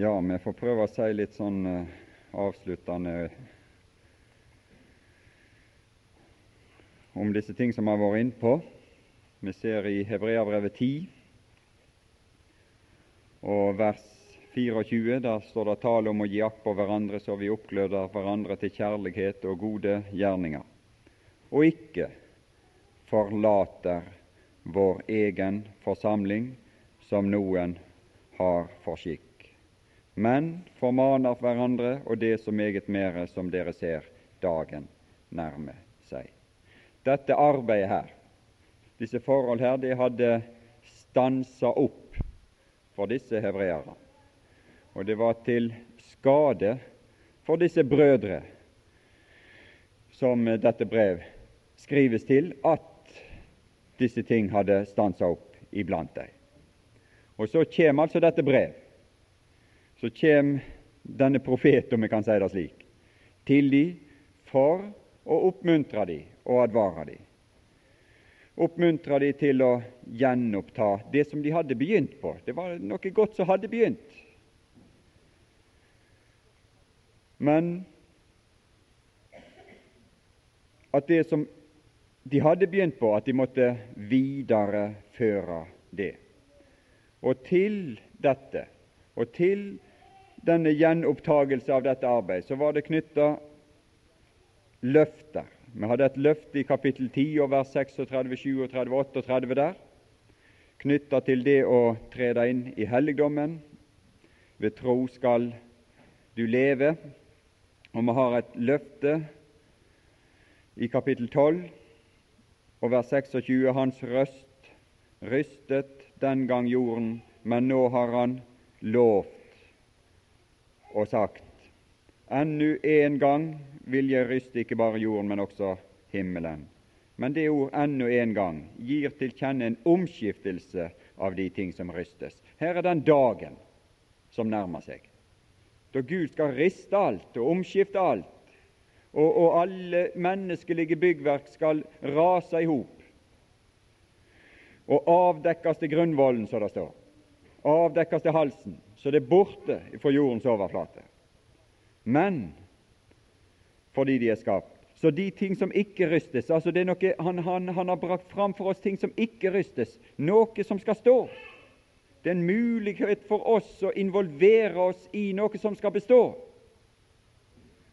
Ja, vi får prøve å si litt sånn uh, avsluttende om disse ting som vi har vært inne på. Vi ser i Hebreabrevet 10 og vers 24, der står det tale om å gi akt på hverandre så vi oppgløder hverandre til kjærlighet og gode gjerninger, og ikke forlater vår egen forsamling, som noen har for skikk, men formaner hverandre, og det så meget mere som dere ser dagen nærme seg. Dette arbeidet her, disse forhold her, det hadde stansa opp for disse hebreerne. Og det var til skade for disse brødre som dette brev skrives til, at disse ting hadde stansa opp iblant dem. Og så kommer altså dette brev. Så kommer denne profet, om jeg kan si det slik, til de for å oppmuntre de og advare de. Oppmuntre de til å gjenoppta det som de hadde begynt på. Det var noe godt som hadde begynt. Men at det som de hadde begynt på, at de måtte videreføre det. Og til dette, og til denne gjenopptagelse av dette arbeidet, så var det knytta løfter. Vi hadde et løfte i kapittel 10 og vers 36, 37, 38 der, knytta til det å tre deg inn i helligdommen. Ved tro skal du leve. Og vi har et løfte i kapittel 12 og vers 26. Hans røst rystet den gang jorden, men nå har han lovt og sagt Ennu en gang vil jeg ryste ikke bare jorden, men også himmelen. Men det ord 'ennu en gang' gir til kjenne en omskiftelse av de ting som rystes. Her er den dagen som nærmer seg, da Gud skal riste alt og omskifte alt, og, og alle menneskelige byggverk skal rase i hop og avdekkes til grunnvollen, som det står. Avdekkes til halsen, så det er borte fra jordens overflate. Men fordi de er skapt. Så de ting som ikke rystes altså det er noe, han, han, han har brakt fram for oss ting som ikke rystes, noe som skal stå. Det er en mulighet for oss å involvere oss i noe som skal bestå,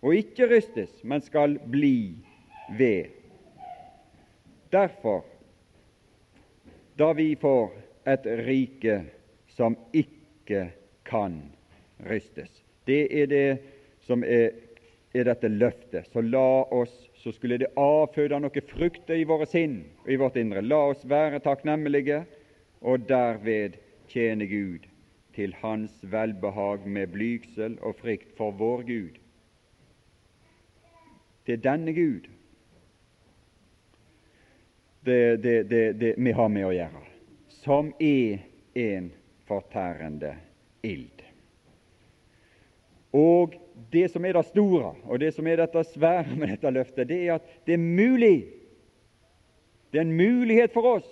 og ikke rystes, men skal bli ved. Derfor da vi får et rike som ikke kan rystes. Det er det som er, er dette løftet. Så la oss, så skulle det avføde noe frukter i våre sinn og i vårt indre. La oss være takknemlige og derved tjene Gud til Hans velbehag med blygsel og frykt for vår Gud. Det er denne Gud det, det, det vi har med å gjøre, som er en fortærende ild. Og det som er det store, og det som er dette svære med dette løftet, det er at det er mulig. Det er en mulighet for oss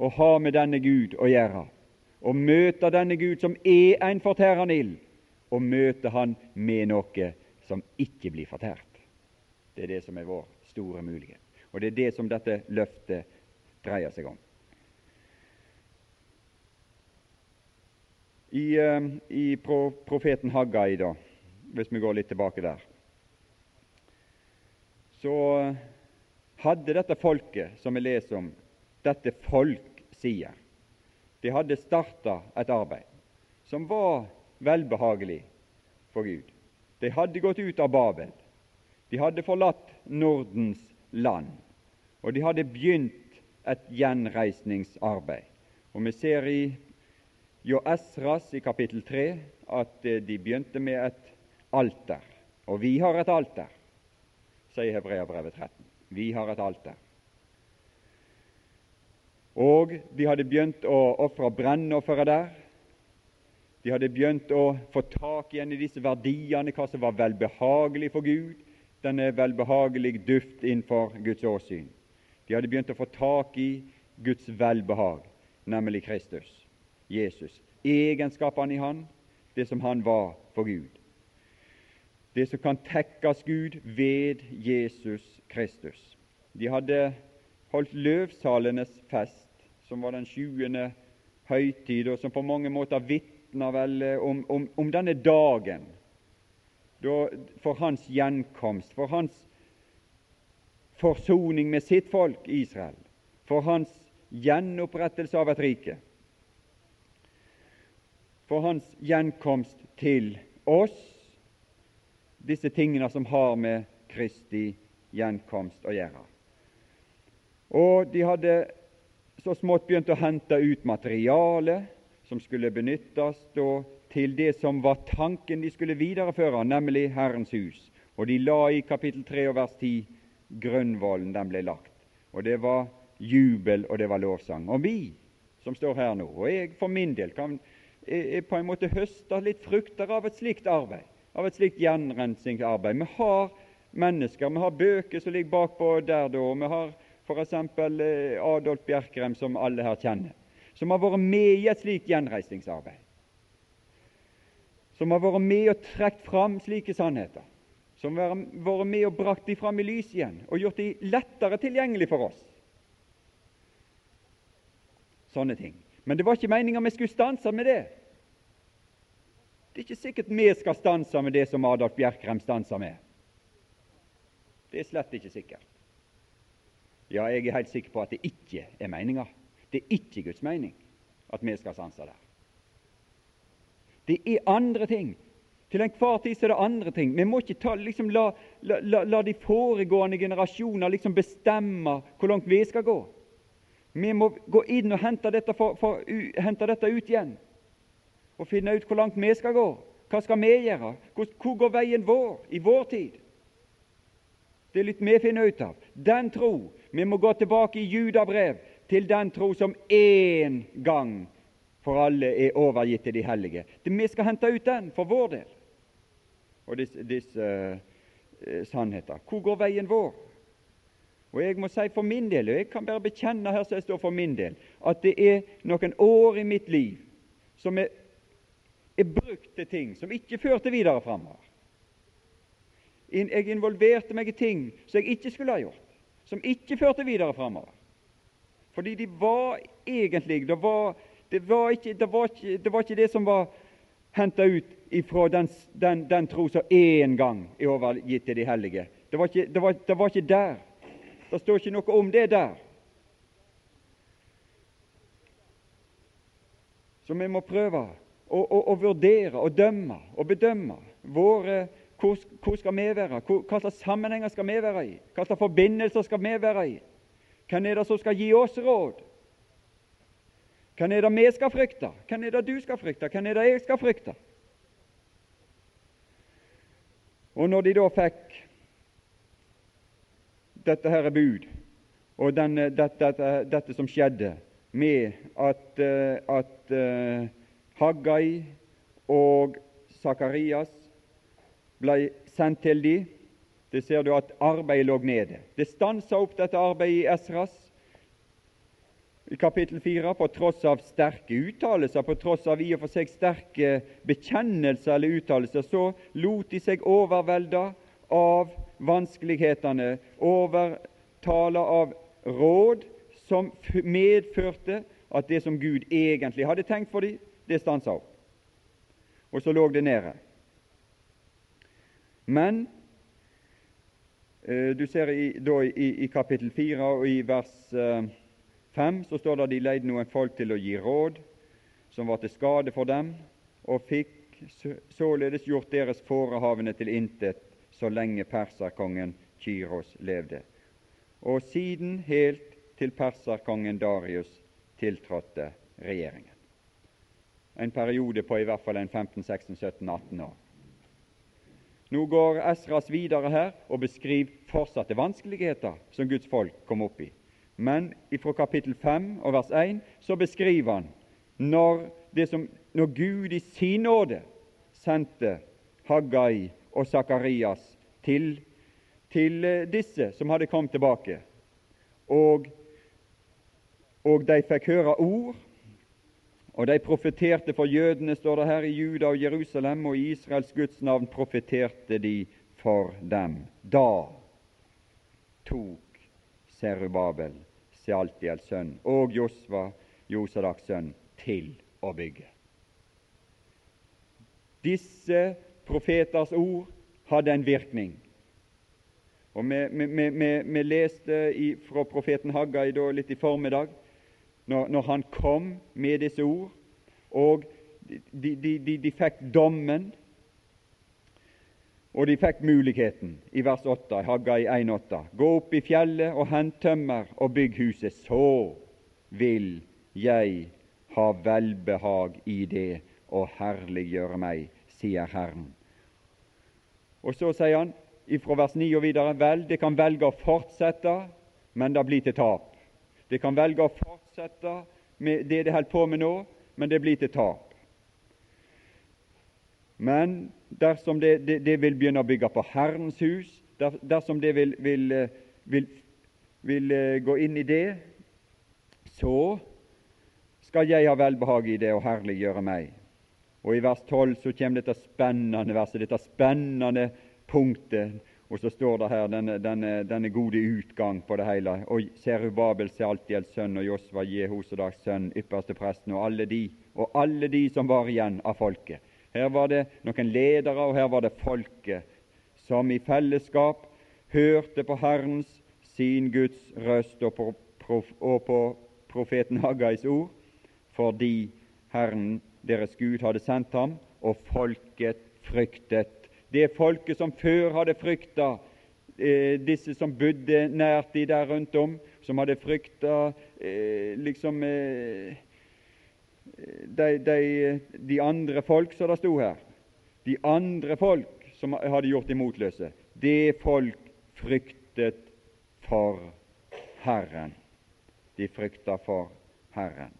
å ha med denne Gud å gjøre. Å møte denne Gud som er en fortærende ild, og møte Han med noe som ikke blir fortært. Det er det som er vår store mulighet. Og det er det som dette løftet dreier seg om. I, uh, i profeten Haggai, da, hvis vi går litt tilbake der, så hadde dette folket som vi leser om, dette folk sier, de hadde starta et arbeid som var velbehagelig for Gud. De hadde gått ut av Babel. De hadde forlatt Nordens land og de hadde begynt et gjenreisningsarbeid. Og Vi ser i Jo Esras i kapittel 3 at eh, de begynte med et alter. Og vi har et alter, sier Hebreabrevet 13. Vi har et alter. Og de hadde begynt å ofre brennofre der. De hadde begynt å få tak igjen i disse verdiene, hva som var velbehagelig for Gud, denne velbehagelig duft innenfor Guds åsyn. De hadde begynt å få tak i Guds velbehag, nemlig Kristus, Jesus. Egenskapene i Han, det som han var for Gud. Det som kan tekkes Gud ved Jesus Kristus. De hadde holdt løvsalenes fest, som var den sjuende høytid, og som på mange måter vitner vel eh, om, om, om denne dagen da, for hans gjenkomst, for hans forsoning med sitt folk Israel, for hans gjenopprettelse av et rike, for hans gjenkomst til oss, disse tingene som har med Kristi gjenkomst å gjøre. Og de hadde så smått begynt å hente ut materiale som skulle benyttes til det som var tanken de skulle videreføre, nemlig Herrens hus. Og de la i kapittel 3 og vers 10 grunnvollen den ble lagt. Og det var jubel, og det var lovsang. Og vi som står her nå, og jeg for min del, kan på en måte høster litt frukter av et slikt arbeid, av et slikt gjenrensingsarbeid. Vi har mennesker, vi har bøker som ligger bakpå der, da, og vi har f.eks. Eh, Adolf Bjerkrem, som alle her kjenner, som har vært med i et slikt gjenreisningsarbeid. Som har vært med og trukket fram slike sannheter som har vært med og brakt de fram i lys igjen og gjort de lettere tilgjengelig for oss. Sånne ting. Men det var ikke meninga vi skulle stanse med det. Det er ikke sikkert vi skal stanse med det som Adolf Bjerkrem stanser med. Det er slett ikke sikkert. Ja, jeg er helt sikker på at det ikke er meninga. Det er ikke Guds mening at vi skal stanse der. Det er andre ting til enhver tid er det andre ting. Vi må ikke ta, liksom, la, la, la, de foregående generasjoner liksom bestemme hvor langt vi skal gå. Vi må gå inn og hente dette, for, for, uh, hente dette ut igjen og finne ut hvor langt vi skal gå. Hva skal vi gjøre? Hvor, hvor går veien vår i vår tid? Det er litt vi finner ut av. Den tro. Vi må gå tilbake i Judabrev til den tro som én gang for alle er overgitt til de hellige. Det, vi skal hente ut den for vår del og disse, disse uh, sannheter. Hvor går veien vår? Og Jeg må si for min del, og jeg kan bare bekjenne her som jeg står for min del, at det er noen år i mitt liv som er, er brukt til ting som ikke førte videre framover. Jeg involverte meg i ting som jeg ikke skulle ha gjort, som ikke førte videre framover. Fordi de var egentlig det var, det var, ikke, det, var ikke, det var ikke det som var henta ut ifra den, den, den tro som én gang er overgitt til de hellige. Det var, ikke, ikke der. Det står ikke noe om det der. Så vi må prøve å, å, å vurdere og dømme og bedømme våre hvor, hvor skal vi være? Hvor, hva slags sammenhenger skal vi være i? Hva slags forbindelser skal vi være i? Hvem er det som skal gi oss råd? Hvem er det vi skal frykte? Hvem er det du skal frykte? Hvem er det jeg skal frykte? Og når de da fikk dette her bud, og denne, dette, dette, dette, som skjedde med at, eh, at uh, Haggai og Sakarias ble sendt til dem, det ser du at arbeidet lå nede. Det stansa opp dette arbeidet i Esras i kapittel 4, på tross av sterke uttalelser, på tross av i og for seg sterke bekjennelser eller uttalelser, så lot de seg overvelde av vanskelighetene, overtale av råd som medførte at det som Gud egentlig hadde tenkt for dem, det stansa opp. Og så lå det nede. Men eh, du ser i, da, i, i kapittel 4 og i vers eh, 5 så står det at de leide noen folk til å gi råd som var til skade for dem, og fikk således gjort deres forehavende til intet så lenge perserkongen Kyros levde, og siden helt til perserkongen Darius tiltrådte regjeringen. En periode på i hvert fall en 15, 16, 17, 18 år. Nå går Esras videre her og beskriver fortsatte vanskeligheter som Guds folk kom opp i. Men fra kapittel 5 og vers 1 så beskriver han når, som, når Gud i sin nåde sendte Haggai og Sakarias til, til eh, disse som hadde kommet tilbake, og, og de fikk høre ord Og de profeterte for jødene, står det her, i Juda og Jerusalem, og i Israels Guds navn profeterte de for dem. Da tok Serubabel, Sealtiels sønn, og Josva, Josadaks sønn, til å bygge. Disse profeters ord hadde en virkning. Og Vi, leste i, fra profeten Haggai da, litt i formiddag, når, når, han kom med disse ord, og de, de, de, de fikk dommen, og de fikk muligheten i vers 8, Haggai 1,8. Gå opp i fjellet og hent tømmer og bygg huset, så vil jeg ha velbehag i det og herliggjøre meg, sier Herren. Og så sier han ifra vers 9 og videre vel, det kan velge å fortsette, men det blir til tap. Det kan velge å fortsette med det det holder på med nå, men det blir til tap. Men dersom det, det, det vil begynne å bygge på Herrens hus, der, dersom det vil, vil, eh, vil, vil, eh, gå inn i det, så skal jeg ha velbehag i det og herliggjøre meg. Og I vers 12 så kommer dette spennende verset, dette spennende punktet. Og så står det her denne, denne, denne gode utgang på det hele. Og Serubabel, Sealtiels sønn, og Josva, Jehosedags sønn, ypperste presten, og alle de, og alle de som var igjen av folket. Her var det noen ledere, og her var det folket som i fellesskap hørte på Herrens, sin Guds røst, og på, og på profeten Haggais ord, fordi Herren, deres Gud, hadde sendt ham, og folket fryktet det folket som før hadde frykta eh, disse som bodde nært de der rundt om, som hadde frykta eh, liksom eh, de, de, de, andre folk, som det sto her. De andre folk som hadde gjort de motløse. Det folk fryktet for Herren. De frykta for Herren.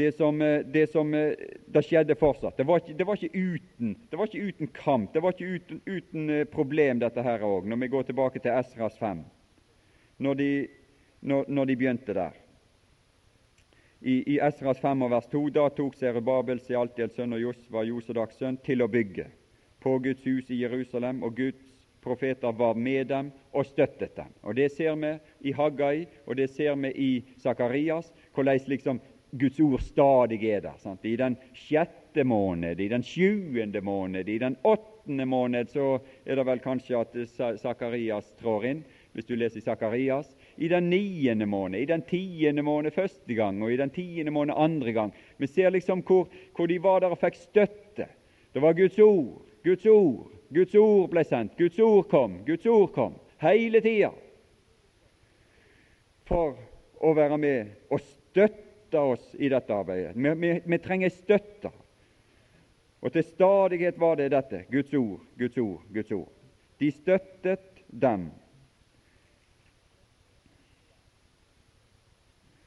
Det som, eh, det som eh, det skjedde fortsatt. Det var, ikke, det, var uten, det var, ikke, uten, kamp, det var ikke uten, uten eh, problem, dette her òg, når vi går tilbake til Esras 5, når de, når, når de begynte der. I, I, Esras 5 og vers 2 da tok Serubabel, Sealtiels sønn og Josva, Josedaks sønn, til å bygge på Guds hus i Jerusalem, og Guds profeter var med dem og støttet dem. Og Det ser vi i Haggai, og det ser vi i Sakarias, hvordan liksom Guds ord stadig er der. Sant? I den sjette måned, i den sjuende måned, i den åttende måned så er det vel kanskje at Sakarias trår inn, hvis du leser Sakarias. I den niende måned, i den tiende måned første gang og i den tiende måned andre gang. Vi ser liksom hvor, hvor de var der og fikk støtte. Det var Guds ord, Guds ord, Guds ord ble sendt, Guds ord kom, Guds ord kom. Hele tida. For å være med og støtte støtte oss i dette arbeidet. Vi, vi, vi trenger støtte. Og til stadighet var det dette Guds ord, Guds ord, Guds ord. De støttet dem.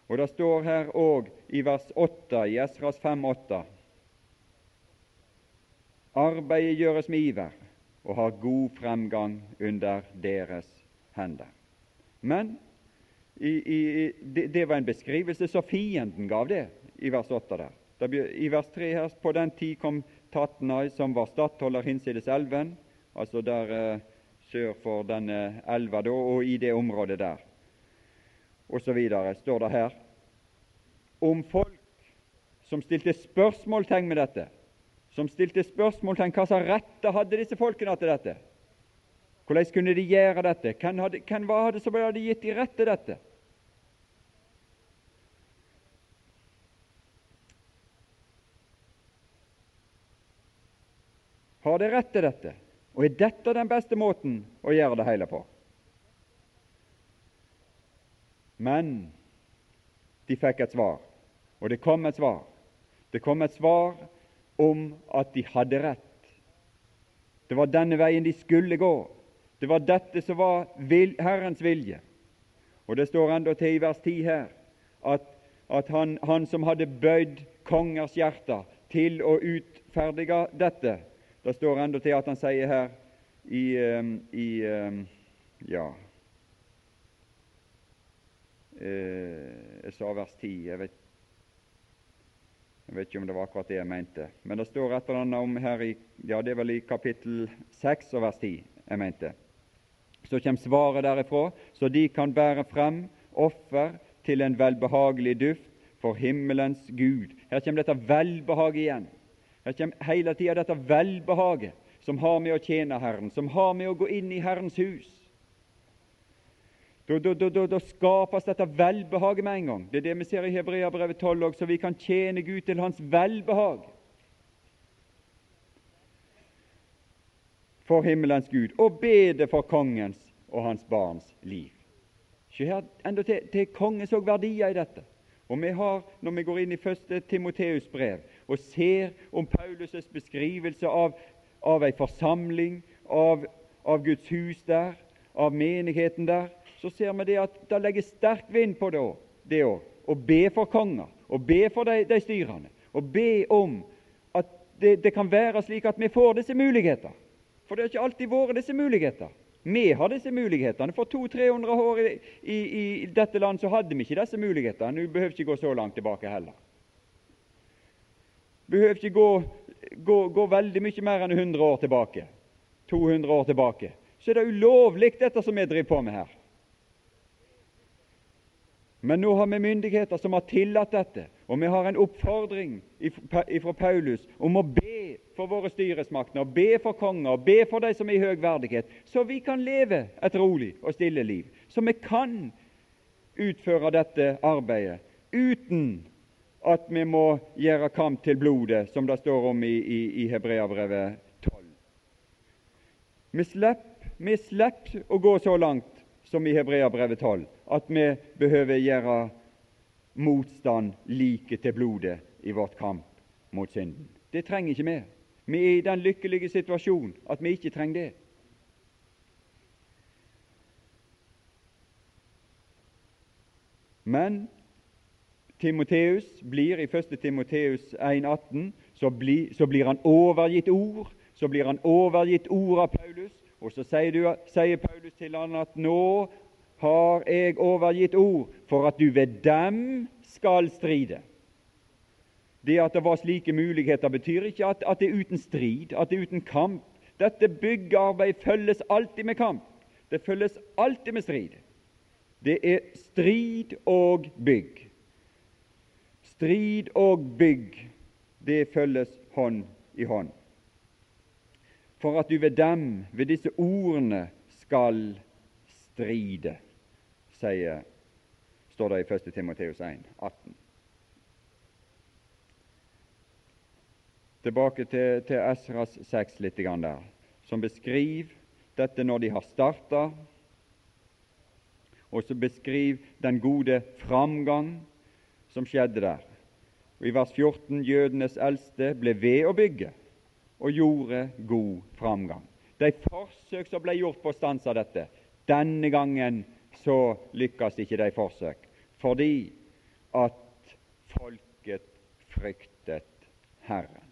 Og Det står her òg i vers 8 i Esras 5,8 Arbeidet gjøres med iver og har god fremgang under deres hender. Men i, i, det, det, var en beskrivelse så fienden gav det i vers 8 der. I vers 3 her på den tid kom Tatnai, som var stattholder hinsides elven, altså der eh, sør for denne elva, da, og i det området der. Videre står det her om folk som stilte spørsmålstegn med dette, som stilte spørsmålstegn hva slags rette hadde disse folkene til dette? Hvordan kunne de gjøre dette? Hvem, hadde, hvem var det som hadde gitt de rett til dette? Har de rett til dette? Og er dette den beste måten å gjøre det hele på? Men de fikk et svar, og det kom et svar. Det kom et svar om at de hadde rett. Det var denne veien de skulle gå. Det var dette som var Herrens vilje. Og Det står enda til i vers 10 her at, at han, han, som hadde bøyd kongers hjerter til å utferdige dette Det står enda til at han sier her i, um, i um, ja, eh, Jeg sa vers 10. Jeg vet, jeg vet ikke om det var akkurat det jeg mente. Men det står et eller annet om her i ja det er vel i kapittel 6 og vers 10 jeg mente. Så kommer svaret derifra, så de kan bære frem offer til en velbehagelig duft for himmelens Gud. Her kommer dette velbehaget igjen. Her kommer hele tida dette velbehaget som har med å tjene Herren, som har med å gå inn i Herrens hus. Da, da, da, da skapes dette velbehaget med en gang. Det er det vi ser i Hebreabrevet 12 òg, så vi kan tjene Gud til Hans velbehag. For himmelens Gud, og bede for kongens og hans barns liv. Se her, enda til, kongen òg verdier i dette. Og vi har, Når vi går inn i første Timoteus brev og ser om Paulus' beskrivelse av av ei forsamling, av, av, Guds hus der, av menigheten der, så ser vi det at det legges sterk vind på det òg. Å be for konger, å be for de, de styrende, å be om at det, det, kan være slik at vi får disse muligheter. For det har ikke alltid vært disse muligheter. Vi har disse mulighetene. For 200-300 år i, i, i, dette land så hadde vi ikke disse mulighetene. Nå behøver ikke gå så langt tilbake heller. Behøver ikke gå gå, gå veldig mye mer enn 100 år tilbake, 200 år tilbake, så er det ulovlig, dette som vi driver på med her. Men nå har vi myndigheter som har tillatt dette, og vi har en oppfordring fra Paulus om å be for våre styresmakter, be for konger, be for de som er i høy verdighet, så vi kan leve et rolig og stille liv. Så vi kan utføre dette arbeidet uten at vi må gjøre kamp til blodet, som det står om i, i, i Hebreabrevet 12. Vi slipper, vi å gå så langt som i Hebreabrevet 12, at vi behøver gjøre motstand like til blodet i vårt kamp mot synden. Det trenger ikke vi. Vi er i den lykkelige situasjonen at vi ikke trenger det. Men Timoteus blir i 1. Timoteus 1,18 så, bli, så blir han overgitt ord. Så blir han overgitt ord av Paulus, og så sier, du, sier Paulus til han at nå har jeg overgitt ord for at du ved dem skal stride. Det at det var slike muligheter, betyr ikke at, at det er uten strid, at det er uten kamp. Dette byggearbeid følges alltid med kamp. Det følges alltid med strid. Det er strid og bygg. Strid og bygg, det følges hånd i hånd. For at du ved dem, ved disse ordene, skal stride, sier, står det i 1. Timoteus 1, 18. Tilbake til, til Esras 6 litt der, som beskriver dette når de har starta, og som beskriver den gode framgang som skjedde der. Og I vers 14 jødenes eldste ble ved å bygge og gjorde god framgang. De forsøk som ble gjort på å stanse dette, denne gangen så lykkes ikke de forsøk, fordi at folket fryktet Herren.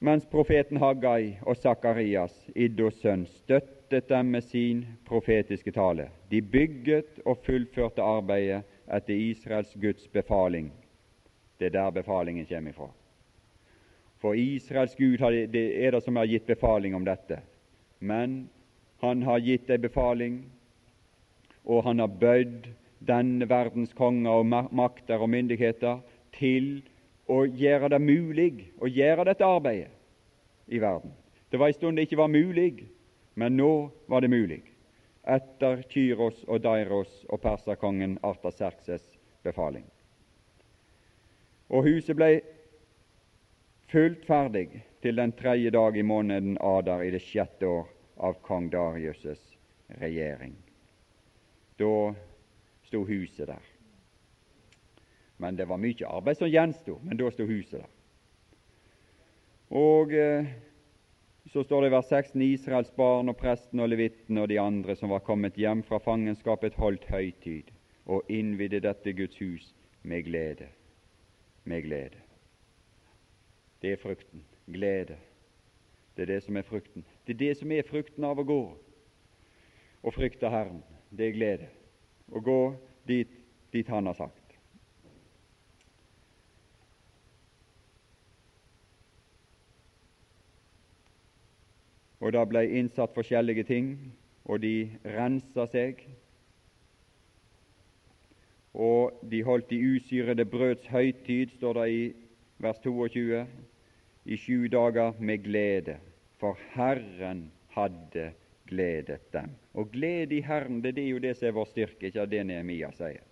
Mens profeten Haggai og Sakarias, Iddos sønn, støttet dem med sin profetiske tale. De bygget og fullførte arbeidet etter Israels Guds befaling. Det er der befalingen kommer ifra. For Israels Gud er det som har gitt befaling om dette. Men han har gitt ei befaling, og han har bøyd denne verdens konger og makter og myndigheter til å gjøre det mulig å gjøre dette arbeidet i verden. Det var en stund det ikke var mulig, men nå var det mulig etter Kyros og Dairos og perserkongen Artaserkses befaling. Og huset ble fullt ferdig til den tredje dag i måneden Adar i det sjette år av kong Darius' regjering. Da sto huset der. Men det var mye arbeid som gjensto, men da sto huset der. Og eh, så står det i vers 16 Israels barn og presten og levitten og de andre som var kommet hjem fra fangenskapet, holdt høytid og innvidde dette Guds hus med glede. Med glede. Det er frukten. Glede. Det er det som er frukten. Det er det som er frukten av å gå og frykte Herren. Det er glede. og gå dit, dit han har sagt. Og da ble innsatt forskjellige ting, og de rensa seg. Og de holdt de usyrede brøds høytid, står det i vers 22, i sju dager med glede, for Herren hadde gledet dem. Og glede i Herren, det, er jo det som er vår styrke, ikke det Nehemia sier.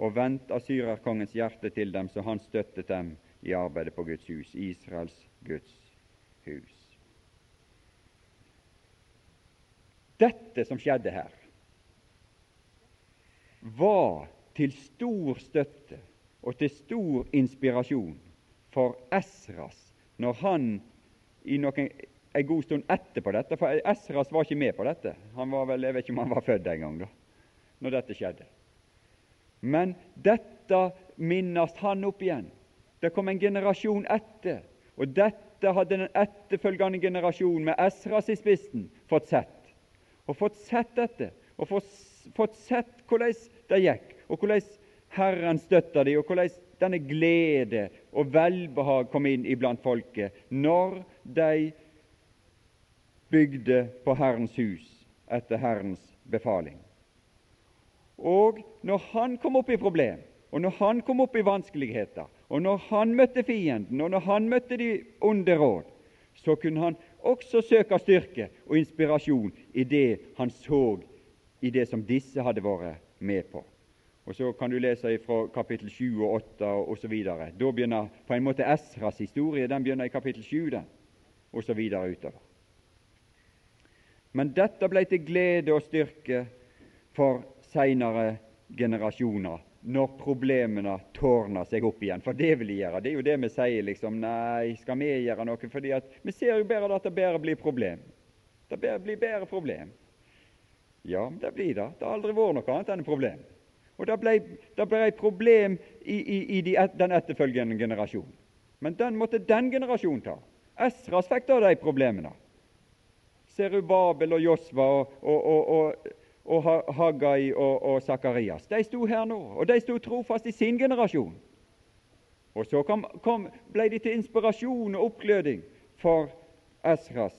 Og vendt asyrerkongens hjerte til dem, så han støttet dem i arbeidet på Guds hus, Israels Guds hus. Dette som skjedde her, var til stor støtte og til stor inspirasjon for Esras når han i noen, en god stund etterpå dette For Esras var ikke med på dette. Han var vel, Jeg vet ikke om han var født en gang da når dette skjedde. Men dette minnes han opp igjen. Det kom en generasjon etter, og dette hadde den etterfølgende generasjonen med Esras i spissen fått sett og fått sett dette, og fått sett hvordan det gikk, og hvordan Herren støtta dem, og hvordan denne glede og velbehag kom inn iblant folket når de bygde på Herrens hus etter Herrens befaling. Og når han kom opp i problem, og når han kom opp i vanskeligheter, og når han møtte fienden, og når han møtte de onde råd, så kunne han også søke styrke og inspirasjon i det han så i det som disse hadde vært med på. Og Så kan du lese fra kapittel 7 og 8 osv. Da begynner på en måte Esras historie den begynner i kapittel 7, den, videre utover. Men dette ble til glede og styrke for seinere generasjoner når problemene tårner seg opp igjen. For det vil de gjøre. Det er jo det vi sier, liksom. Nei, skal vi gjøre noe? Fordi vi ser jo bedre at det bedre blir problem. Det blir bedre problem. Ja, det blir det. Det har aldri vært noe annet enn et problem. Og det ble, et problem i, i, i de, den etterfølgende generasjonen. Men den måtte den generasjonen ta. Esras fikk da de problemene. Serubabel og Josva og, og, og, og Haggai og Sakarias. De sto her nå, og de sto trofast i sin generasjon. Og så kom, kom, ble de til inspirasjon og oppgløding for Esras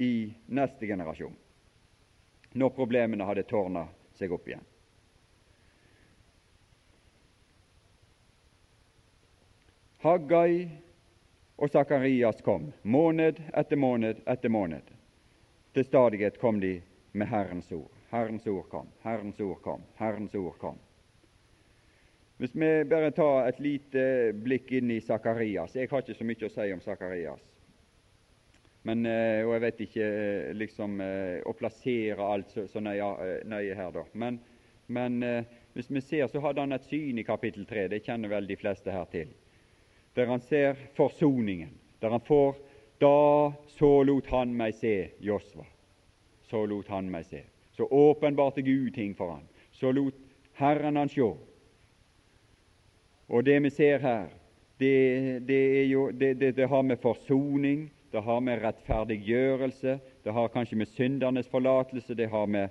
i neste generasjon, når problemene hadde tårna seg opp igjen. Haggai og Sakarias kom, måned etter måned etter måned. Til stadighet kom de med Herrens ord. Herrens ord kom, Herrens ord kom, Herrens ord kom. Hvis vi bare tar et lite blikk inn i Sakarias Jeg har ikke så mye å si om Sakarias. Men, eh, og jeg vet ikke eh, liksom eh, å plassere alt så, så nøye, nøye, her, da. Men, men hvis vi ser, så hadde han et syn i kapittel 3. Det kjenner vel de fleste her til. Der han ser forsoningen. Der han får Da så lot han meg se Josva. Så lot han meg se. Så åpenbarte Gud ting for han. Så lot Herren han sjå. Og det vi ser her, det, det, jo, det, det har med forsoning, det har med rettferdiggjørelse, det har kanskje med syndernes forlatelse, det har med,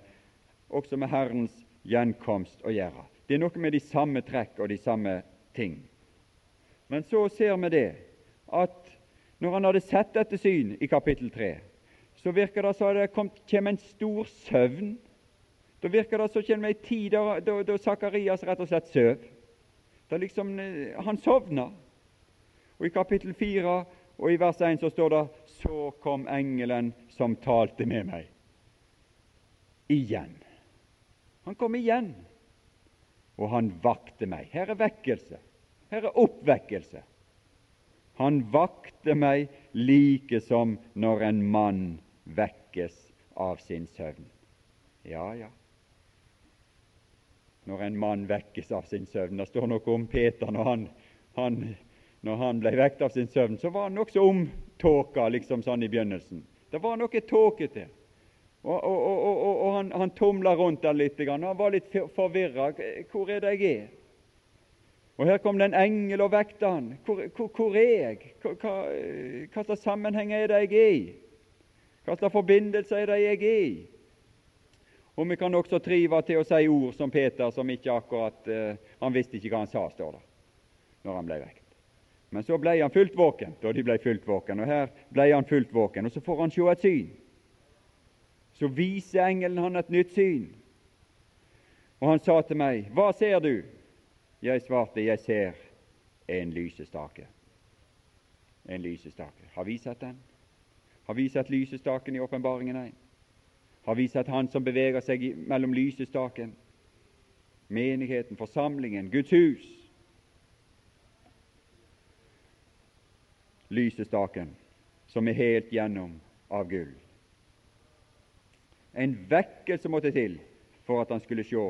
også med Herrens gjenkomst å gjøre. Det er noe med de samme trekk og de samme ting. Men så ser vi det at når han hadde sett dette syn i kapittel 3, så virker det som det kommer en stor søvn. Da virker det som det kommer en tid da, da, Sakarias rett og slett søv. Da liksom, Han sovna. Og I kapittel 4 og i vers 1 så står det Så kom engelen som talte med meg. Igjen. Han kom igjen. Og han vakte meg. Her er vekkelse. Her er oppvekkelse. Han vakte meg like som når en mann vekkes av sin søvn. Ja, ja. Når en mann vekkes av sin søvn. Det står noe om Peter når han, han, når han ble vekket av sin søvn. Så var han nokså omtåka liksom sånn i begynnelsen. Det var noe tåkete. Og, og, og, og, han, han tumla rundt der litt. Han var litt forvirra. Hvor er det jeg er? Og Her kom det en engel og vekte han. Hvor, hvor, hvor er jeg? Hva, hva slags sammenheng er det jeg er i? Hva slags forbindelse er det jeg er i? Og vi kan også trive til å si ord som Peter, som ikke akkurat eh, Han visste ikke hva han sa, står det, når han ble vekt. Men så ble han fullt våken da de ble fullt våken, og her ble han fullt våken. Og så får han se et syn. Så viser engelen han et nytt syn. Og han sa til meg, Hva ser du? Jeg svarte, Jeg ser en lysestake. En lysestake. Har vi sett den? Har vi sett lysestaken i åpenbaringen 1? Har vi sett Han som beveger seg mellom lysestaken, menigheten, forsamlingen, Guds hus? Lysestaken, som er helt gjennom av gull. En vekkelse måtte til for at han skulle se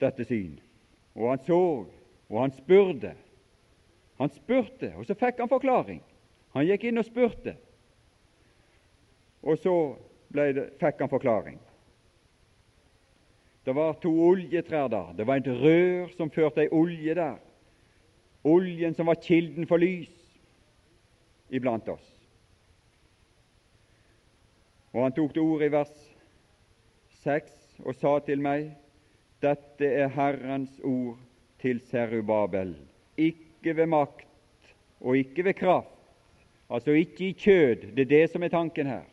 dette syn. Og han så, og han spurte. Han spurte, og så fikk han forklaring. Han gikk inn og spurte, og så det, fikk han forklaring. Det var to oljetrær der. Det var et rør som førte ei olje der. Oljen som var kilden for lys iblant oss. Og han tok til orde i vers 6 og sa til meg dette er Herrens ord til Serubabel, ikke ved makt og ikke ved kraft, altså ikke i kjød, det er det som er tanken her,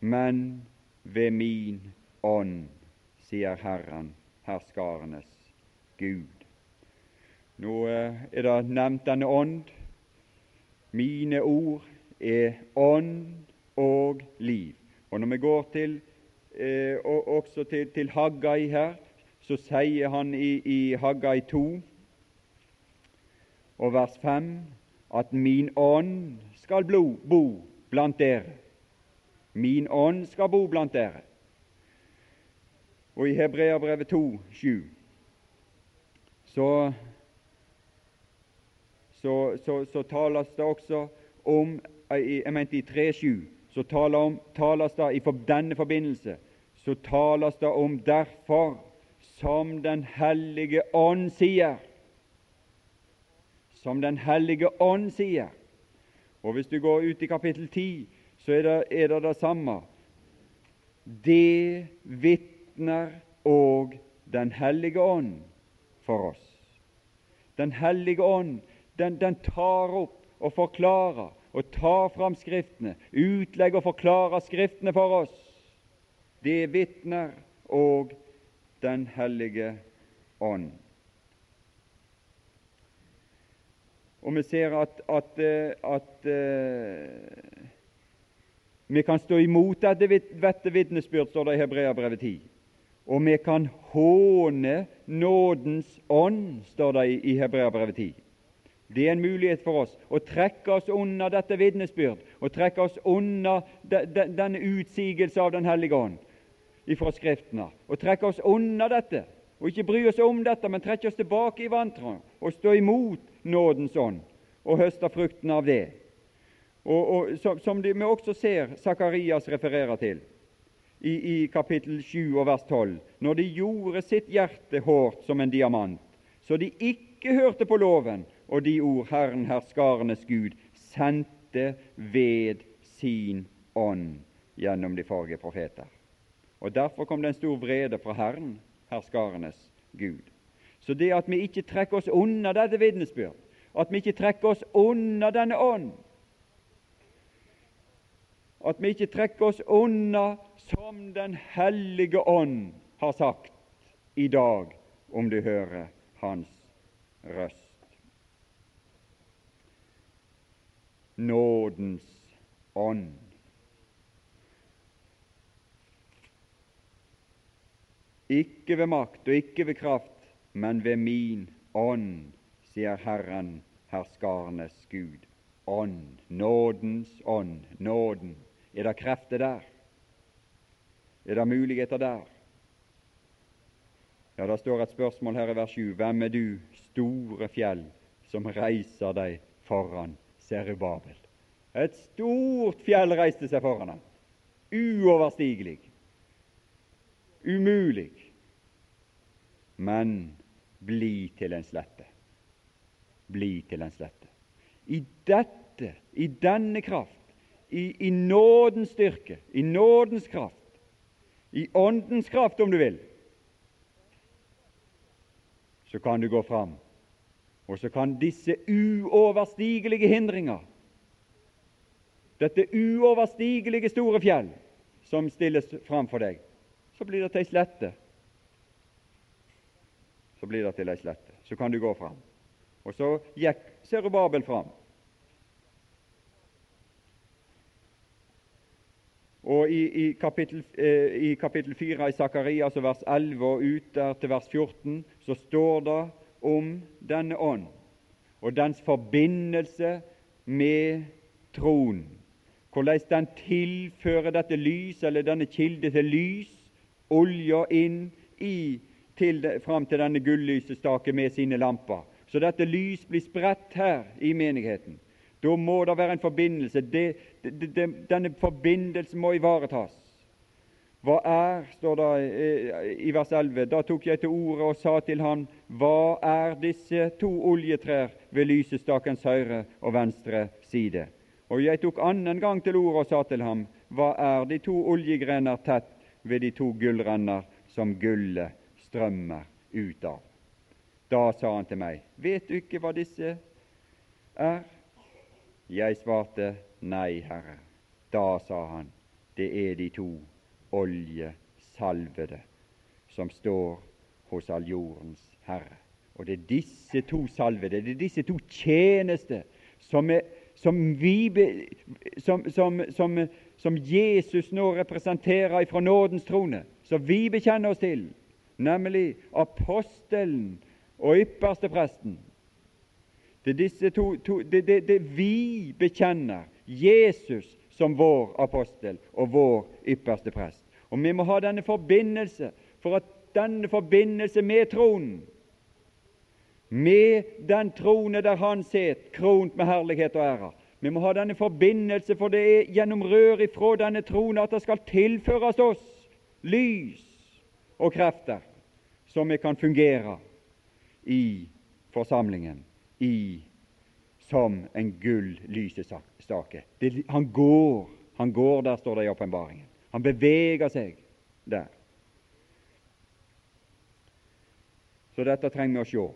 men ved min ånd, sier Herren, herskarenes Gud. Nå eh, er det nevnt denne ånd. Mine ord er ånd og liv. Og Når vi går til eh, og også til, til Haggai her, så sier han i, i Haggai 2 og vers 5 at min ånd skal bo, blant dere. Min ånd skal bo blant dere. Og i Hebreabrevet 2, 7, så, så, så, så tales det også om Jeg mente i 3, 7, så taler om, tales det i denne forbindelse så tales det om derfor, som Den hellige ånd sier. Som Den hellige ånd sier. Og Hvis du går ut i kapittel 10, så er det er det, det samme. Det vitner òg Den hellige ånd for oss. Den hellige ånd den, den tar opp og forklarer og tar fram Skriftene, utlegger og forklarer Skriftene for oss. Det vitner òg Den hellige ånd. Og vi ser at, at, at at vi kan stå imot dette vitnesbyrd, står det i Hebreabrevet 10. Og vi kan håne nådens ånd, står det i Hebreabrevet 10. Det er en mulighet for oss å trekke oss unna dette vitnesbyrd å trekke oss unna de, de, denne utsigelse av Den hellige ånd ifra Skriftene, og trekke oss unna dette, og ikke bry oss om dette, men trekke oss tilbake i vantro og stå imot nådens ånd og høste frukten av det. Og, og Som, som vi også ser Sakarias refererer til i, i kapittel 7 og vers 12, når de gjorde sitt hjerte hårdt som en diamant, så de ikke hørte på loven og de ord Herren herskarenes Gud sendte ved sin ånd gjennom de forrige profeter. Og Derfor kom det en stor vrede fra Herren, herskarenes Gud. Så det at vi ikke trekker oss unna dette vitnesbyrd, at vi ikke trekker oss unna denne ånd, at vi ikke trekker oss unna som Den hellige ånd har sagt i dag, om du hører Hans røst. nådens ånd. Ikke ved makt og ikke ved kraft, men ved min ånd, sier Herren, herskarenes Gud. Ånd, nådens ånd, nåden. Er det krefter der? Er det muligheter der? Ja, Det står et spørsmål her i vers 7. Hvem er du, store fjell, som reiser deg foran Serubabel. Et stort fjell reiste seg foran ham. Uoverstigelig. Umulig. Men bli til en slette. Bli til en slette. I dette, i denne kraft, i, i nådens styrke, i nådens kraft, i Åndens kraft, om du vil, så kan du gå fram. Og så kan disse uoverstigelige hindringer, dette uoverstigelige store fjell som stilles framfor deg, så blir det til ei slette. Så blir det til ei slette. Så kan du gå fram. Og så gikk Serubabel fram. Og i, i, kapittel, eh, i kapittel 4 i Sakarias vers 11 og ut der til vers 14 så står det om denne ånd og dens forbindelse med troen. Hvordan den tilfører dette lys, eller denne kilde til lys, olja inn i, til, fram til denne gullysestaken med sine lamper. Så dette lys blir spredt her i menigheten. Da må det være en forbindelse. Det, det, det, denne forbindelsen må ivaretas. Hva er, står det eh, i vers 11, da tok jeg til orde og sa til ham, hva er disse to oljetrær ved lysestakens høyre og venstre side? Og jeg tok annen gang til orde og sa til ham, hva er de to oljegrener tett ved de to gullrenner som gullet strømmer ut av? Da sa han til meg, vet du ikke hva disse er? Jeg svarte, nei, Herre. Da sa han, det er de to oljesalvede som står hos all jordens Herre. Og det er disse to salvede, det er disse to tjeneste som, er, som, vi, som, som, som, Jesus nå representerer fra nådens trone, som vi bekjenner oss til, nemlig apostelen og ypperste presten. Det to, to det, det, det vi bekjenner Jesus som vår apostel og vår ypperste prest. Og vi må ha denne forbindelse for at denne forbindelse med tronen, med den trone der Han sitter, kront med herlighet og ære Vi må ha denne forbindelse, for det er gjennom rør ifra denne troen at det skal tilføres oss lys og krefter, så vi kan fungere i forsamlingen i som en gull lysestake. Han går, han går der, står det i åpenbaringen. Han beveger seg der. Så dette trenger vi å se.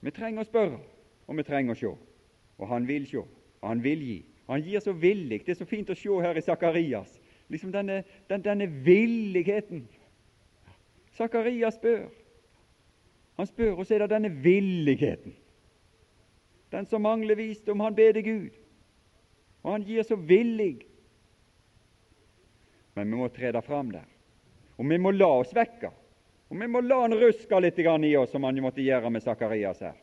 Vi trenger å spørre, og vi trenger å se. Og han vil se, han vil gi. Han gir så villig. Det er så fint å se her i Sakarias. Liksom denne, den, denne villigheten. Sakarias spør. Han spør, og så er det denne villigheten. Den som mangler visdom, han ber Gud, og han gir så villig. Men vi må tre det fram der, og vi må la oss vekke. Og vi må la han ruske litt i oss, som han måtte gjøre med Sakarias her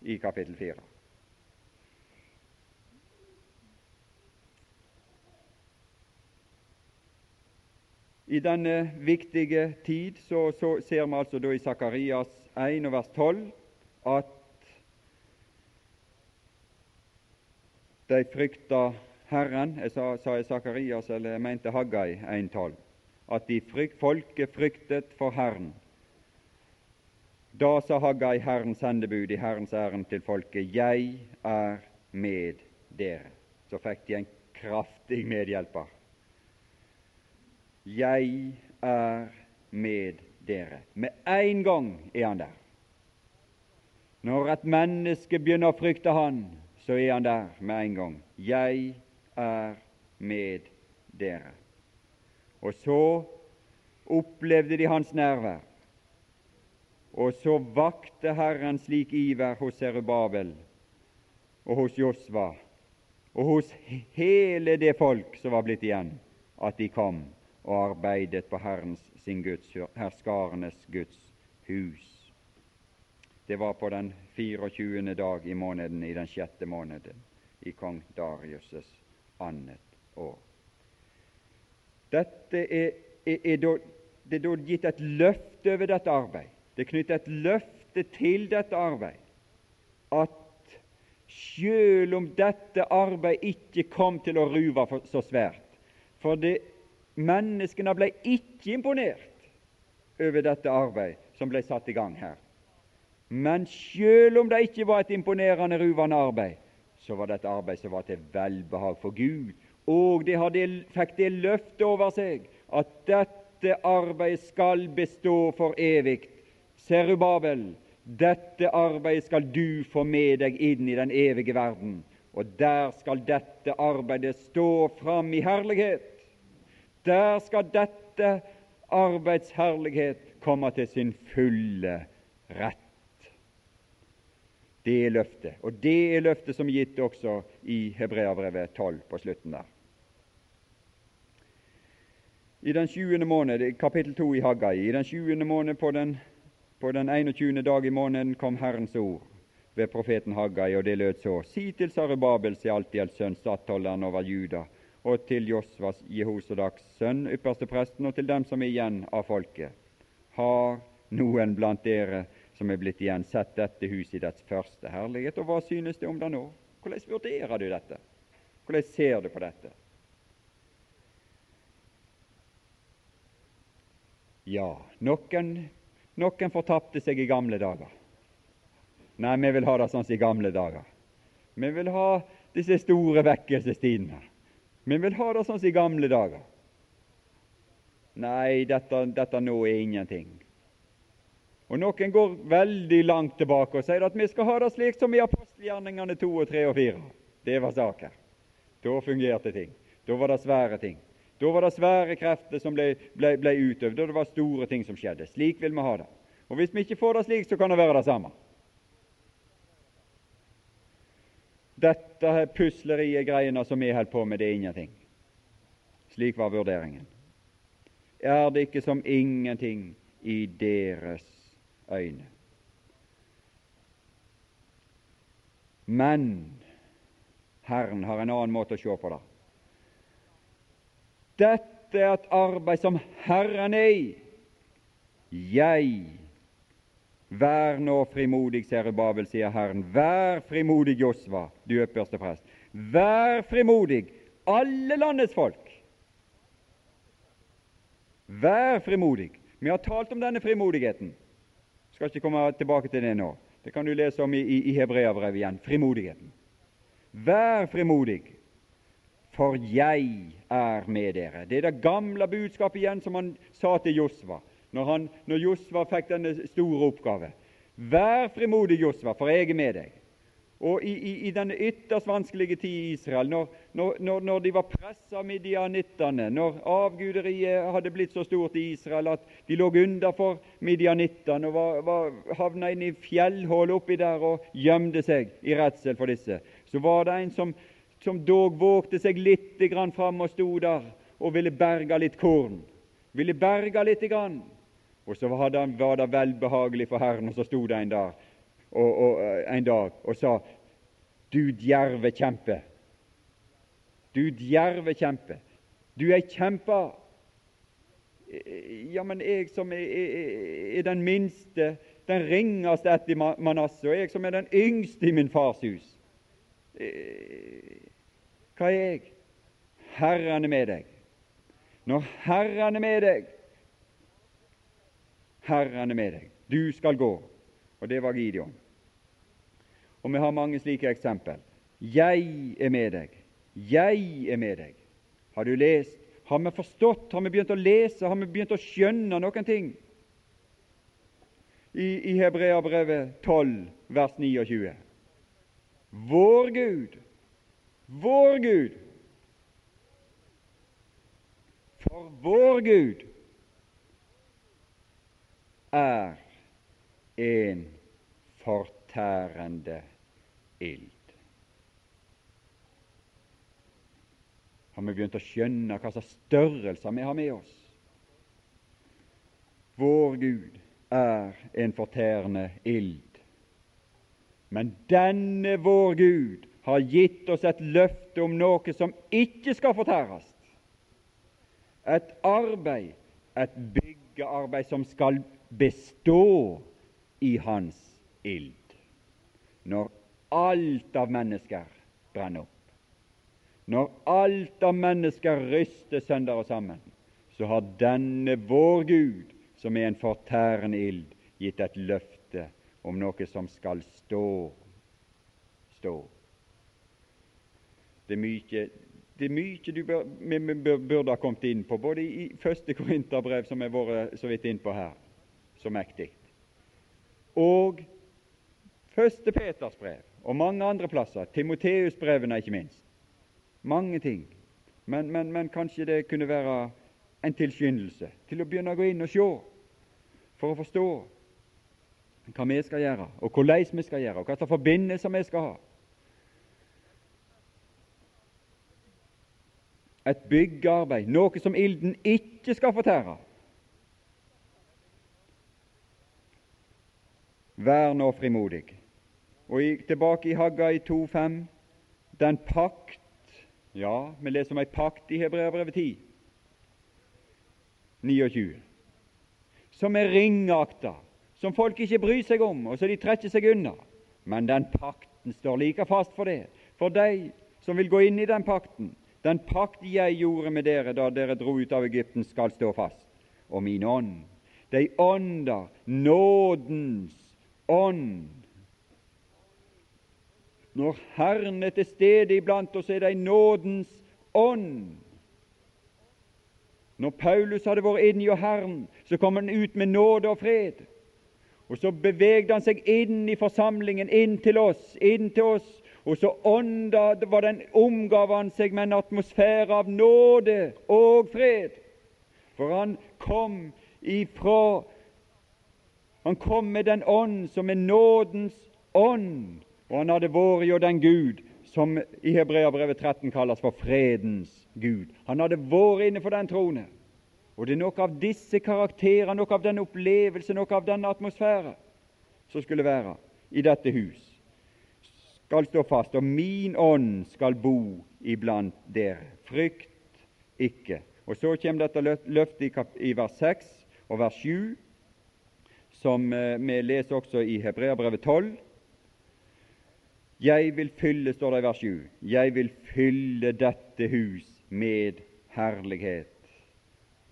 i kapittel 4. I denne viktige tid så, så ser vi altså da i Sakarias 1 vers 12 at De frykta Herren. Jeg sa, sa jeg Sakarias, eller jeg mente Haggai 1,12. At de frykt, folket fryktet for Herren. Da sa Haggai, Herrens sendebud i Herrens ærend til folket, Jeg er med dere. Så fikk de en kraftig medhjelper. Jeg er med dere. Med en gang er han der. Når et menneske begynner å frykte Han, så er han der med en gang. 'Jeg er med dere'. Og så opplevde de hans nærvær. Og så vakte Herren slik iver hos Serubabel og hos Josva og hos hele det folk som var blitt igjen, at de kom og arbeidet på Herrens sin Guds, herskarenes Guds hus. Det var på den 24. dag i måneden i den sjette måneden i kong Darius' annet år. Dette er, er, er da, det er da gitt et løfte over dette arbeid. Det er knyttet et løfte til dette arbeid at selv om dette arbeid ikke kom til å ruve så svært For det, menneskene ble ikke imponert over dette arbeid som ble satt i gang her. Men selv om det ikke var et imponerende, ruvende arbeid, så var det et arbeid som var til velbehag for Gud. Og de hadde, fikk det løftet over seg at dette arbeidet skal bestå for evig. Serubabel, dette arbeidet skal du få med deg inn i den evige verden, og der skal dette arbeidet stå fram i herlighet. Der skal dette arbeidsherlighet komme til sin fulle rett. Det er løftet, og det er løftet som er gitt også i Hebreabrevet 12 på slutten der. I den 20. måned, kapittel 2 i Haggai, i den 20. måned på den på den 21. dag i måneden kom Herrens ord ved profeten Haggai, og det lød så:" Si til Sarubabel, Sealtiels sønn, stattholderen over Juda, og til Josvas Jehosadaks sønn, ypperste presten, og til dem som er igjen av folket. Har noen blant dere som er blitt igjen, sett dette huset i dets første herlighet, og hva synes det om det nå? Hvordan vurderer du dette? Hvordan ser du på dette? Ja, noen noen fortapte seg i gamle dager. Nei, vi vil ha det sånn som i gamle dager. Vi vil ha disse store vekkelsestidene. Vi vil ha det sånn som i gamle dager. Nei, dette, dette nå er ingenting. Og Noen går veldig langt tilbake og sier at vi skal ha det slik som i apostelgjerningene 2 og 3 og 4. Det var saker. Da fungerte ting. Da var det svære ting. Da var det svære krefter som ble, ble, ble utøvd, og det var store ting som skjedde. Slik vil vi ha det. Og Hvis vi ikke får det slik, så kan det være det samme. Dette pusleriet, greiene som vi holder på med, det er ingenting. Slik var vurderingen. Er det ikke som ingenting i deres øyne? Men Herren har en annen måte å se på det. Dette er et arbeid som Herren er i. Jeg Vær nå frimodig, Babel, sier Herren. Vær frimodig, Josva, du øverste prest. Vær frimodig, alle landets folk. Vær frimodig. Vi har talt om denne frimodigheten. Jeg skal ikke komme tilbake til det nå. Det kan du lese om i, i, i Hebreabrevet igjen. Frimodigheten. Vær frimodig for jeg er med dere. Det er det gamle budskapet igjen som han sa til Josva når, han, når Josva fikk denne store oppgave. Vær frimodig, Josva, for jeg er med deg. Og i, i, i denne ytterst vanskelige tid i Israel, når, når, når de var pressa av midianittene, når avguderiet hadde blitt så stort i Israel at de lå under for midianittene og var, var, havna inn i fjellhull oppi der og gjemte seg i redsel for disse, så var det en som, som dog vågte seg litt fram og sto der og ville berge litt korn. Ville berge litt. Grann. Og så var det, var det velbehagelig for Herren, og så sto det en dag og, og, eh, en dag og sa Du djerve kjempe. Du djerve kjempe. Du er kjempa. Ja, men jeg som er, er, er den minste, den ringeste etter Manasseh, og jeg som er den yngste i min fars hus eh, hva er jeg? Herren er med deg. Når Herren er med deg, Herren er med deg. Du skal gå. Og det var Gideon. Og vi har mange slike eksempel. Jeg er med deg. Jeg er med deg. Har du lest? Har vi forstått? Har vi begynt å lese? Har vi begynt å skjønne noen ting? I, i Hebreabrevet 12, vers 29. Vår Gud vår Gud. For vår Gud er en fortærende ild. Har vi begynt å skjønne hva slags størrelser vi har med oss? Vår Gud er en fortærende ild. Men denne vår Gud har gitt oss et løfte om noe som ikke skal fortæres. Et arbeid, et byggearbeid som skal bestå i Hans ild. Når alt av mennesker brenner opp, når alt av mennesker ryster sønder og sammen, så har denne vår Gud, som er en fortærende ild, gitt et løfte om noe som skal stå. stå. Det er mye det er mye du bør, burde ha kommet inn på, både i første Korinterbrev, som jeg har vært så vidt inn på her, så mektig, og første Peters brev, og mange andre plasser. Timoteus-brevene ikke minst. Mange ting. Men, men, men, kanskje det kunne være en tilskyndelse til å begynne å gå inn og se, for å forstå hva vi skal gjøre, og hvordan vi skal gjøre, og hva slags forbindelser vi skal ha. Et byggearbeid, noe som ilden ikke skal fortære. Vær nå frimodig. Og tilbake i Hagga i 2.5. Den pakt Ja, vi leser om ei pakt i Hebreabrevet 10. 29. Som er ringakta, som folk ikke bryr seg om, og så de trekker seg unna. Men den pakten står like fast for det. For de som vil gå inn i den pakten. Den pakt jeg gjorde med dere da dere dro ut av Egypten, skal stå fast. Og min ånd, de ånder nådens ånd. Når Herren er til stede iblant oss, er det nådens ånd. Når Paulus hadde vært inne i Herren, så kom han ut med nåde og fred. Og så bevegde han seg inn i forsamlingen, inn til oss, inn til oss. Og så ånda var den, omgav han seg med en atmosfære av nåde og fred. For han kom ifra han kom med den ånd som er nådens ånd, og han hadde vært jo den Gud som i Hebreabrevet 13 kalles for fredens Gud. Han hadde vært inne for den trone. Og det er noe av disse karakterer, noe av den opplevelse, noe av den atmosfære som skulle være i dette hus, skal stå fast. Og min ånd skal bo iblant dere. Frykt ikke. Og Så kommer dette løftet i vers 6 og vers 7 som eh, vi leser også i Hebreabrevet 12. Jeg vil fylle, står det i vers 7, jeg vil fylle dette hus med herlighet.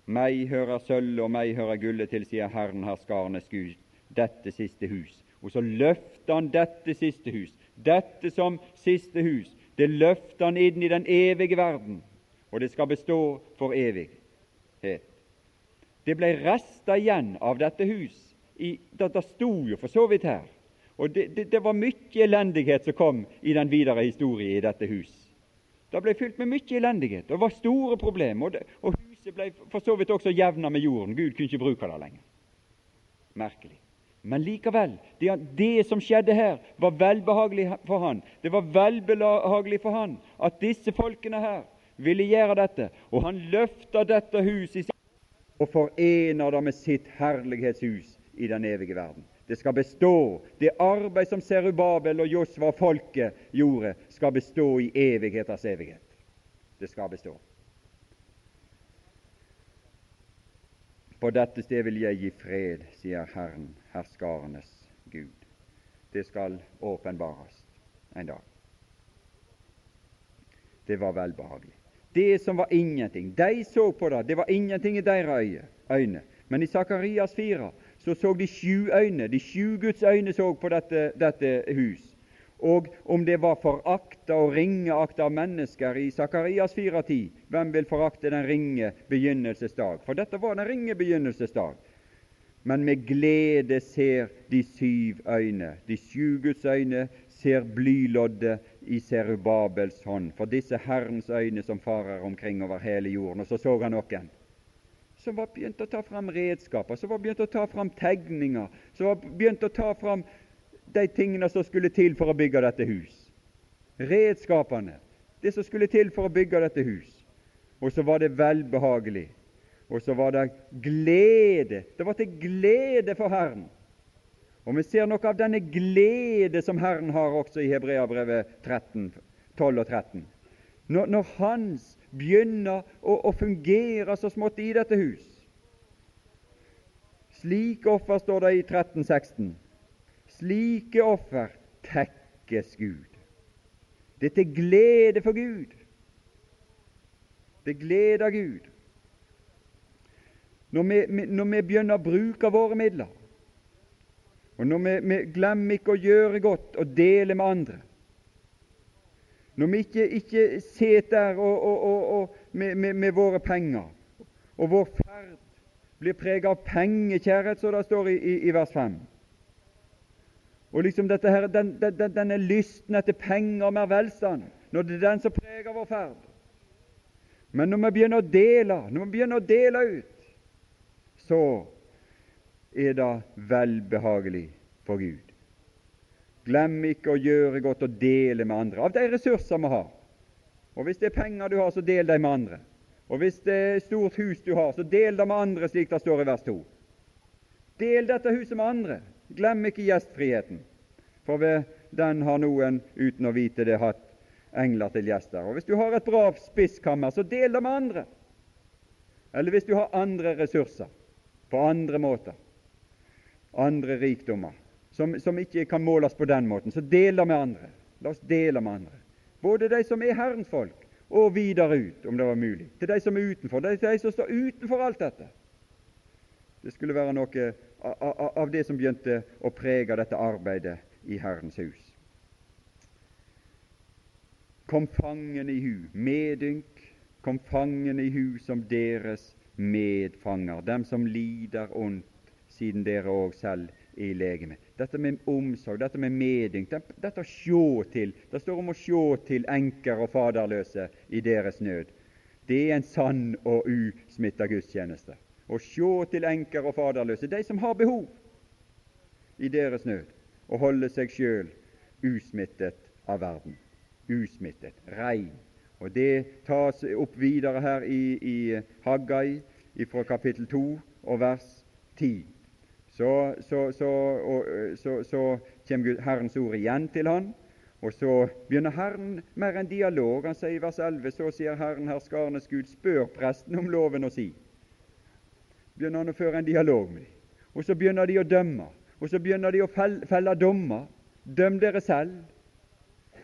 Meg hører sølvet og meg hører gullet til, sier Herren herskarenes Gud, dette siste hus. Og så løfter han dette siste hus, dette som siste hus. Det løfter han inn i den evige verden, og det skal bestå for evighet. Det ble resta igjen av dette hus i, det, det sto jo for så vidt her. Og det, det, det, var mye elendighet som kom i den videre historien i dette hus. Det ble fylt med mye elendighet. Det var store problemer. Og, og huset ble for så vidt også jevna med jorden. Gud kunne ikke bruke det lenger. Merkelig. Men likevel, det, det, som skjedde her, var velbehagelig for han. Det var velbehagelig for han at disse folkene her ville gjøre dette. Og han løfta dette huset og forener det med sitt herlighetshus i den evige verden. Det skal bestå. Det arbeid som Serubabel og Josva og folket gjorde, skal bestå i evigheters evighet. Det skal bestå. På dette sted vil jeg gi fred, sier Herren, herskarenes Gud. Det skal åpenbares en dag. Det var velbehagelig. Det som var ingenting. De så på det, det var ingenting i deres øyne. Men i Sakarias 4 så så de sju øyne, de sju Guds øyne så på dette, dette hus. Og om det var forakta og ringeakta av mennesker i Sakarias 4.10, hvem vil forakte den ringe begynnelsesdag? For dette var den ringe begynnelsesdag. Men med glede ser de syv øyne, de sju Guds øyne, ser blyloddet i Serubabels hånd, for disse Herrens øyne som farer omkring over hele jorden. Og så så han noen som var begynt å ta fram redskaper, som var begynt å ta fram tegninger, som var begynt å ta fram de tingene som skulle til for å bygge dette hus. Redskapene, det som skulle til for å bygge dette hus. Og så var det velbehagelig. Og så var det glede. Det var til glede for Herren. Og vi ser noe av denne glede som Herren har også i Hebreabrevet 13, 12 og 13. Når, når Hans begynner å, å fungere så smått i dette hus. Slike offer står det i 1316. Slike offer tekkes Gud. Det er til glede for Gud. Det gleder Gud. Når vi, når vi begynner å bruke våre midler, og når vi, vi glemmer ikke å gjøre godt og dele med andre, Når vi ikke, ikke sitter og, og, og, med, med, med, våre penger, og vår ferd blir preget av pengekjærhet, som det står i, i, i vers 5. Og liksom her, den, den, Denne lysten etter penger og mer velstand, når det er den som preger vår ferd. Men når vi begynner å dele, når vi begynner å dele ut, så er det velbehagelig for Gud. Glem ikke å gjøre godt og dele med andre av de ressurser vi har. Og Hvis det er penger du har, så del dem med andre. Og Hvis det er stort hus du har, så del det med andre, slik det står i vers 2. Del dette huset med andre. Glem ikke gjestfriheten, for ved den har noen uten å vite det hatt engler til gjester. Og Hvis du har et bra spiskammer, så del det med andre. Eller hvis du har andre ressurser på andre måter, andre rikdommer, som, som, ikke kan måles på den måten. Så deler med andre. La oss dele med andre. Både de som er Herrens folk, og videre ut, om det var mulig. Til de som er utenfor. De, de som står utenfor alt dette. Det skulle være noe av det som begynte å prege dette arbeidet i Herrens hus. Kom fangen i hu, medynk, kom fangen i hu som deres medfanger, dem som lider ondt, siden dere òg selv er i legemet. Dette med omsorg, dette med medynk, dette å sjå til. Det står om å sjå til enker og faderløse i deres nød. Det er en sann og usmitta gudstjeneste. Å sjå til enker og faderløse, de som har behov i deres nød, og holde seg sjøl usmittet av verden. Usmittet, rein. Og Det tas opp videre her i, i Haggai fra kapittel 2 og vers 10 så, så, så, og, så, kommer Herrens ord igjen til han, og så begynner Herren mer en dialog. Han sier i vers 11, så sier Herren herskarenes Gud, spør presten om loven å si. Begynner han å føre en dialog med dem. Og så begynner de å dømme, og så begynner de å felle, dommer. Døm dere selv.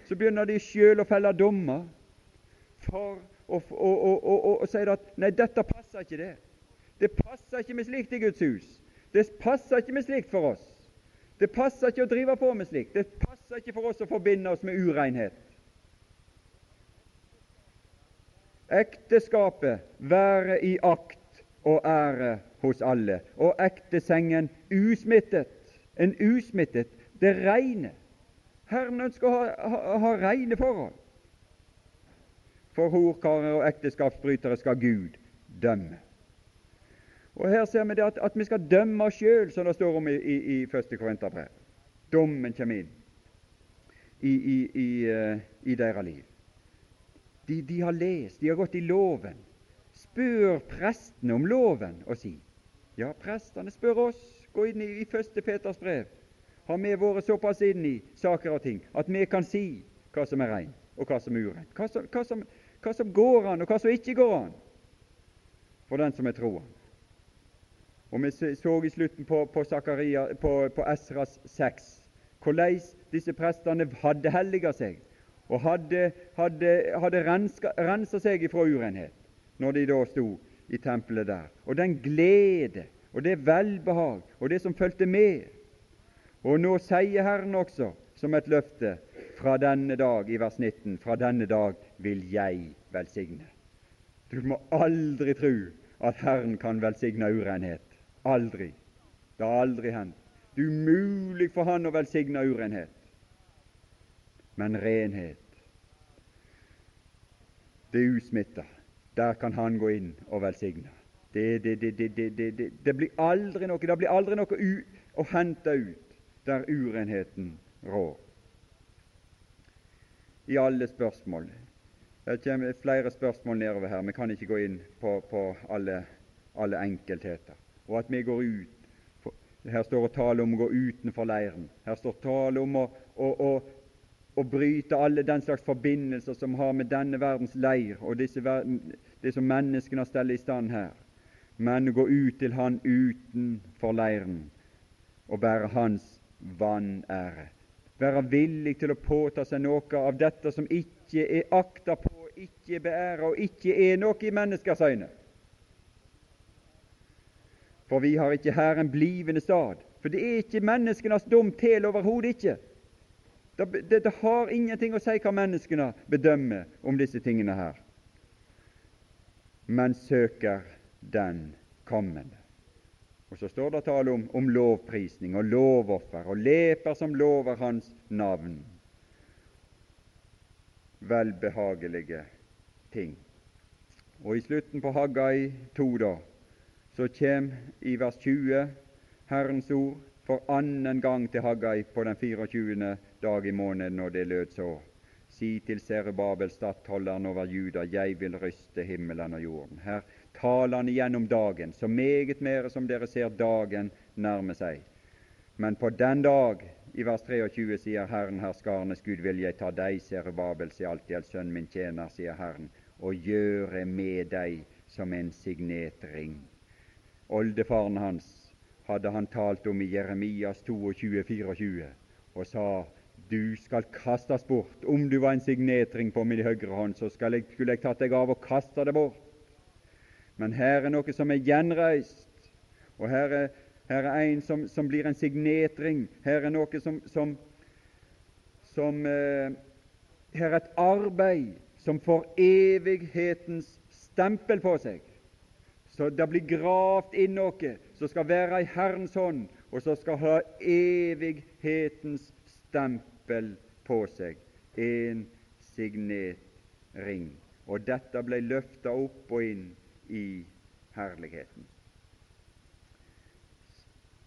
Så begynner de sjøl å felle dommer for å, og, sier at nei, dette passer ikke, det. Det passer ikke med slikt i Guds hus. Det passer ikke med slikt for oss. Det passer ikke å drive på med slikt. Det passer ikke for oss å forbinde oss med urenhet. Ekteskapet være i akt og ære hos alle, og ektesengen usmittet. En usmittet, det reine. Herren ønsker å ha, ha, ha reine forhold. For horkarer og ekteskapsbrytere skal Gud dømme. Og Her ser vi det at, at vi skal dømme oss sjøl, som det står om i, i, i første Korinterbrev. Dommen kommer inn i, i, i, uh, i deres liv. De, de, har lest, de har gått i loven. Spør prestene om loven og si. Ja, prestene spør oss. Gå inn i, i første Peters brev. Har vi vært såpass inn i saker og ting at vi kan si hva som er reint, og hva som er ureint? Hva, hva, hva, som går an, og hva som ikke går an for den som er troende? Og Vi så i slutten på, på, på, på Esras 6 hvordan disse prestene hadde helliga seg og hadde, hadde, hadde rensa seg ifra urenhet når de da sto i tempelet der. Og den glede og det velbehag og det som fulgte med. Og nå sier Herren også som et løfte fra denne dag, i vers 19, fra denne dag vil jeg velsigne. Du må aldri tro at Herren kan velsigne urenhet. Aldri. Det har aldri hendt. Det er umulig for Han å velsigne urenhet. Men renhet, det er usmitta. Der kan Han gå inn og velsigne. Det, det, det, det blir aldri noe, det blir aldri noe u, å hente ut der urenheten rår. I alle spørsmål. Det kommer flere spørsmål nedover her. Vi kan ikke gå inn på, på alle, alle enkeltheter og at vi går ut. Her står det tale om å gå utenfor leiren. Her står tale om å, å, å, å, bryte alle den slags forbindelser som har med denne verdens leir og disse, det som menneskene har stelt i stand her, men gå ut til Han utenfor leiren og bære Hans vanære. Være villig til å påta seg noe av dette som ikke er akta på, ikke beæra og ikke er noe i menneskers øyne. For vi har ikke her en blivende stad. For det er ikke menneskenes dom til, overhodet ikke. Det, det, det har ingenting å si hva menneskene bedømmer om disse tingene her, men søker den kommende. Og Så står det tale om, om lovprisning og lovoffer og leper som lover Hans navn. Velbehagelige ting. Og i slutten på Haggai 2, da, så kjem i vers 20 Herrens ord for annen gang til Haggai på den 24. dag i måneden, og det lød så. Si til Serubabel, stattholderen over Juda, jeg vil ryste himmelen og jorden. Her taler han igjen om dagen, så meget mere som dere ser dagen nærme seg. Men på den dag, i vers 23, sier Herren herskarenes Gud, vil jeg ta deg, Serubabel, sier Altiel, sønn min tjener, sier Herren, og gjøre med deg som en signet ring. Oldefaren hans hadde han talt om i Jeremias 22, 24, og sa du skal kastes bort. Om du var en signetring på min høyre hånd, så jeg, skulle jeg tatt deg av og kasta deg bort. Men her er noe som er gjenreist, og her er, her er en som, som, blir en signetring. Her er noe som, som, som eh, Her er et arbeid som får evighetens stempel på seg. Så det blir gravd inn noe som skal være i Herrens hånd, og som skal ha evighetens stempel på seg, en signet ring. Og dette ble løfta opp og inn i herligheten.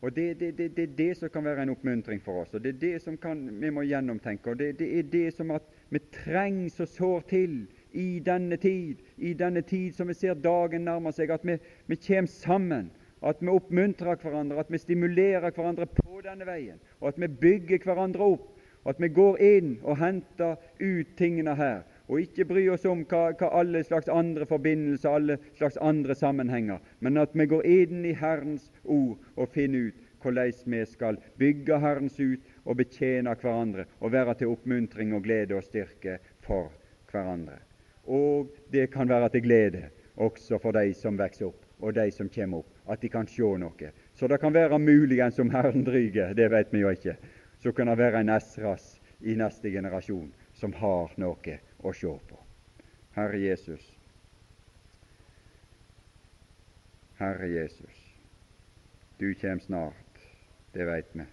Og Det er det, det, det, det, som kan være en oppmuntring for oss, og det er det som kan, vi må gjennomtenke. og Det, er det som at vi trenger så sår til i denne tid, i denne tid som vi ser dagen nærmer seg, at vi, vi kommer sammen, at vi oppmuntrer hverandre, at vi stimulerer hverandre på denne veien, og at vi bygger hverandre opp, at vi går inn og henter ut tingene her, og ikke bryr oss om hva, hva alle slags andre forbindelser, alle slags andre sammenhenger, men at vi går inn i Herrens ord og finner ut hvordan vi skal bygge Herrens ut og betjene hverandre og være til oppmuntring og glede og styrke for hverandre. Og det kan være til glede også for de som vokser opp, og de som kommer opp, at de kan se noe. Så det kan være muligens om Herren dryger, det vet vi jo ikke. Så kan det være en Esras i neste generasjon som har noe å se på. Herre Jesus. Herre Jesus, du kjem snart, det veit vi.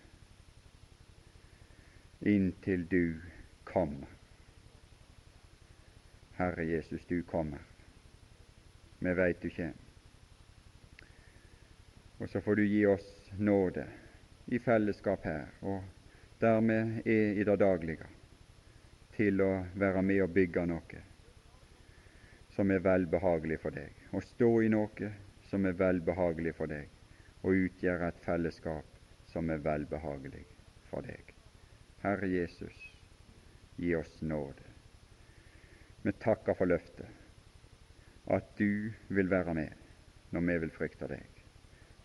Inntil du kommer. Herre Jesus, du kommer. Vi veit du kjem. Og så får du gi oss nåde i fellesskap her, og dermed er i det daglige, til å være med og bygge noe som er velbehagelig for deg, og stå i noe som er velbehagelig for deg, og utgjøre et fellesskap som er velbehagelig for deg. Herre Jesus, gi oss nåde. Vi takker for løftet, at du vil være med når vi vil frykte deg,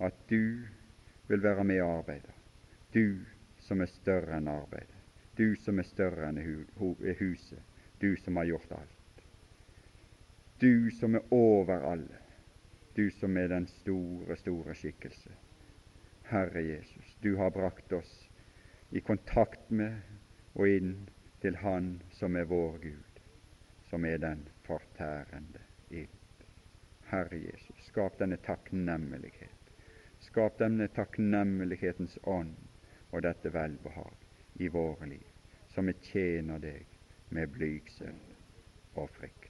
at du vil være med og arbeide, du som er større enn arbeidet, du som er større enn huset, du som har gjort alt, du som er over alle, du som er den store, store skikkelse. Herre Jesus, du har brakt oss i kontakt med og inn til Han som er vår Gud som er den fortærende ild. Herre Jesus, skap denne takknemlighet. Skap denne takknemlighetens ånd og dette velbehag i våre liv, som vi tjener deg med blygsel og frykt.